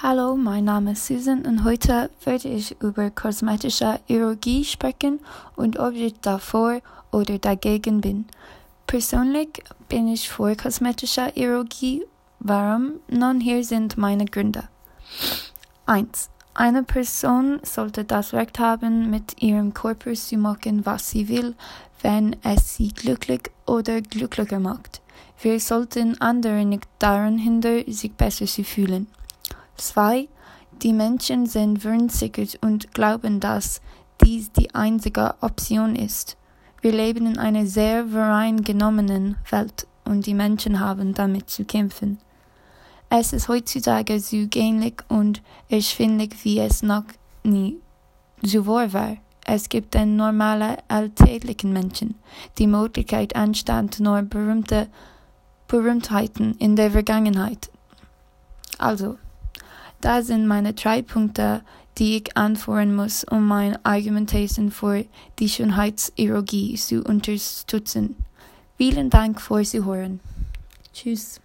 Hallo, mein Name ist Susan und heute werde ich über kosmetische Chirurgie sprechen und ob ich davor oder dagegen bin. Persönlich bin ich für kosmetische Chirurgie. Warum? Nun, hier sind meine Gründe. 1. Eine Person sollte das Recht haben, mit ihrem Körper zu machen, was sie will, wenn es sie glücklich oder glücklicher macht. Wir sollten andere nicht daran hindern, sich besser zu fühlen. 2. Die Menschen sind verunsichert und glauben, dass dies die einzige Option ist. Wir leben in einer sehr genommenen Welt und die Menschen haben damit zu kämpfen. Es ist heutzutage so gähnlich und erschwinglich, wie es noch nie zuvor war. Es gibt den normalen, alltäglichen Menschen die Möglichkeit anstatt nur berühmte Berühmtheiten in der Vergangenheit. Also, da sind meine drei Punkte, die ich anführen muss, um meine Argumentation für die Schönheitschirurgie zu unterstützen. Vielen Dank fürs Zuhören. Tschüss.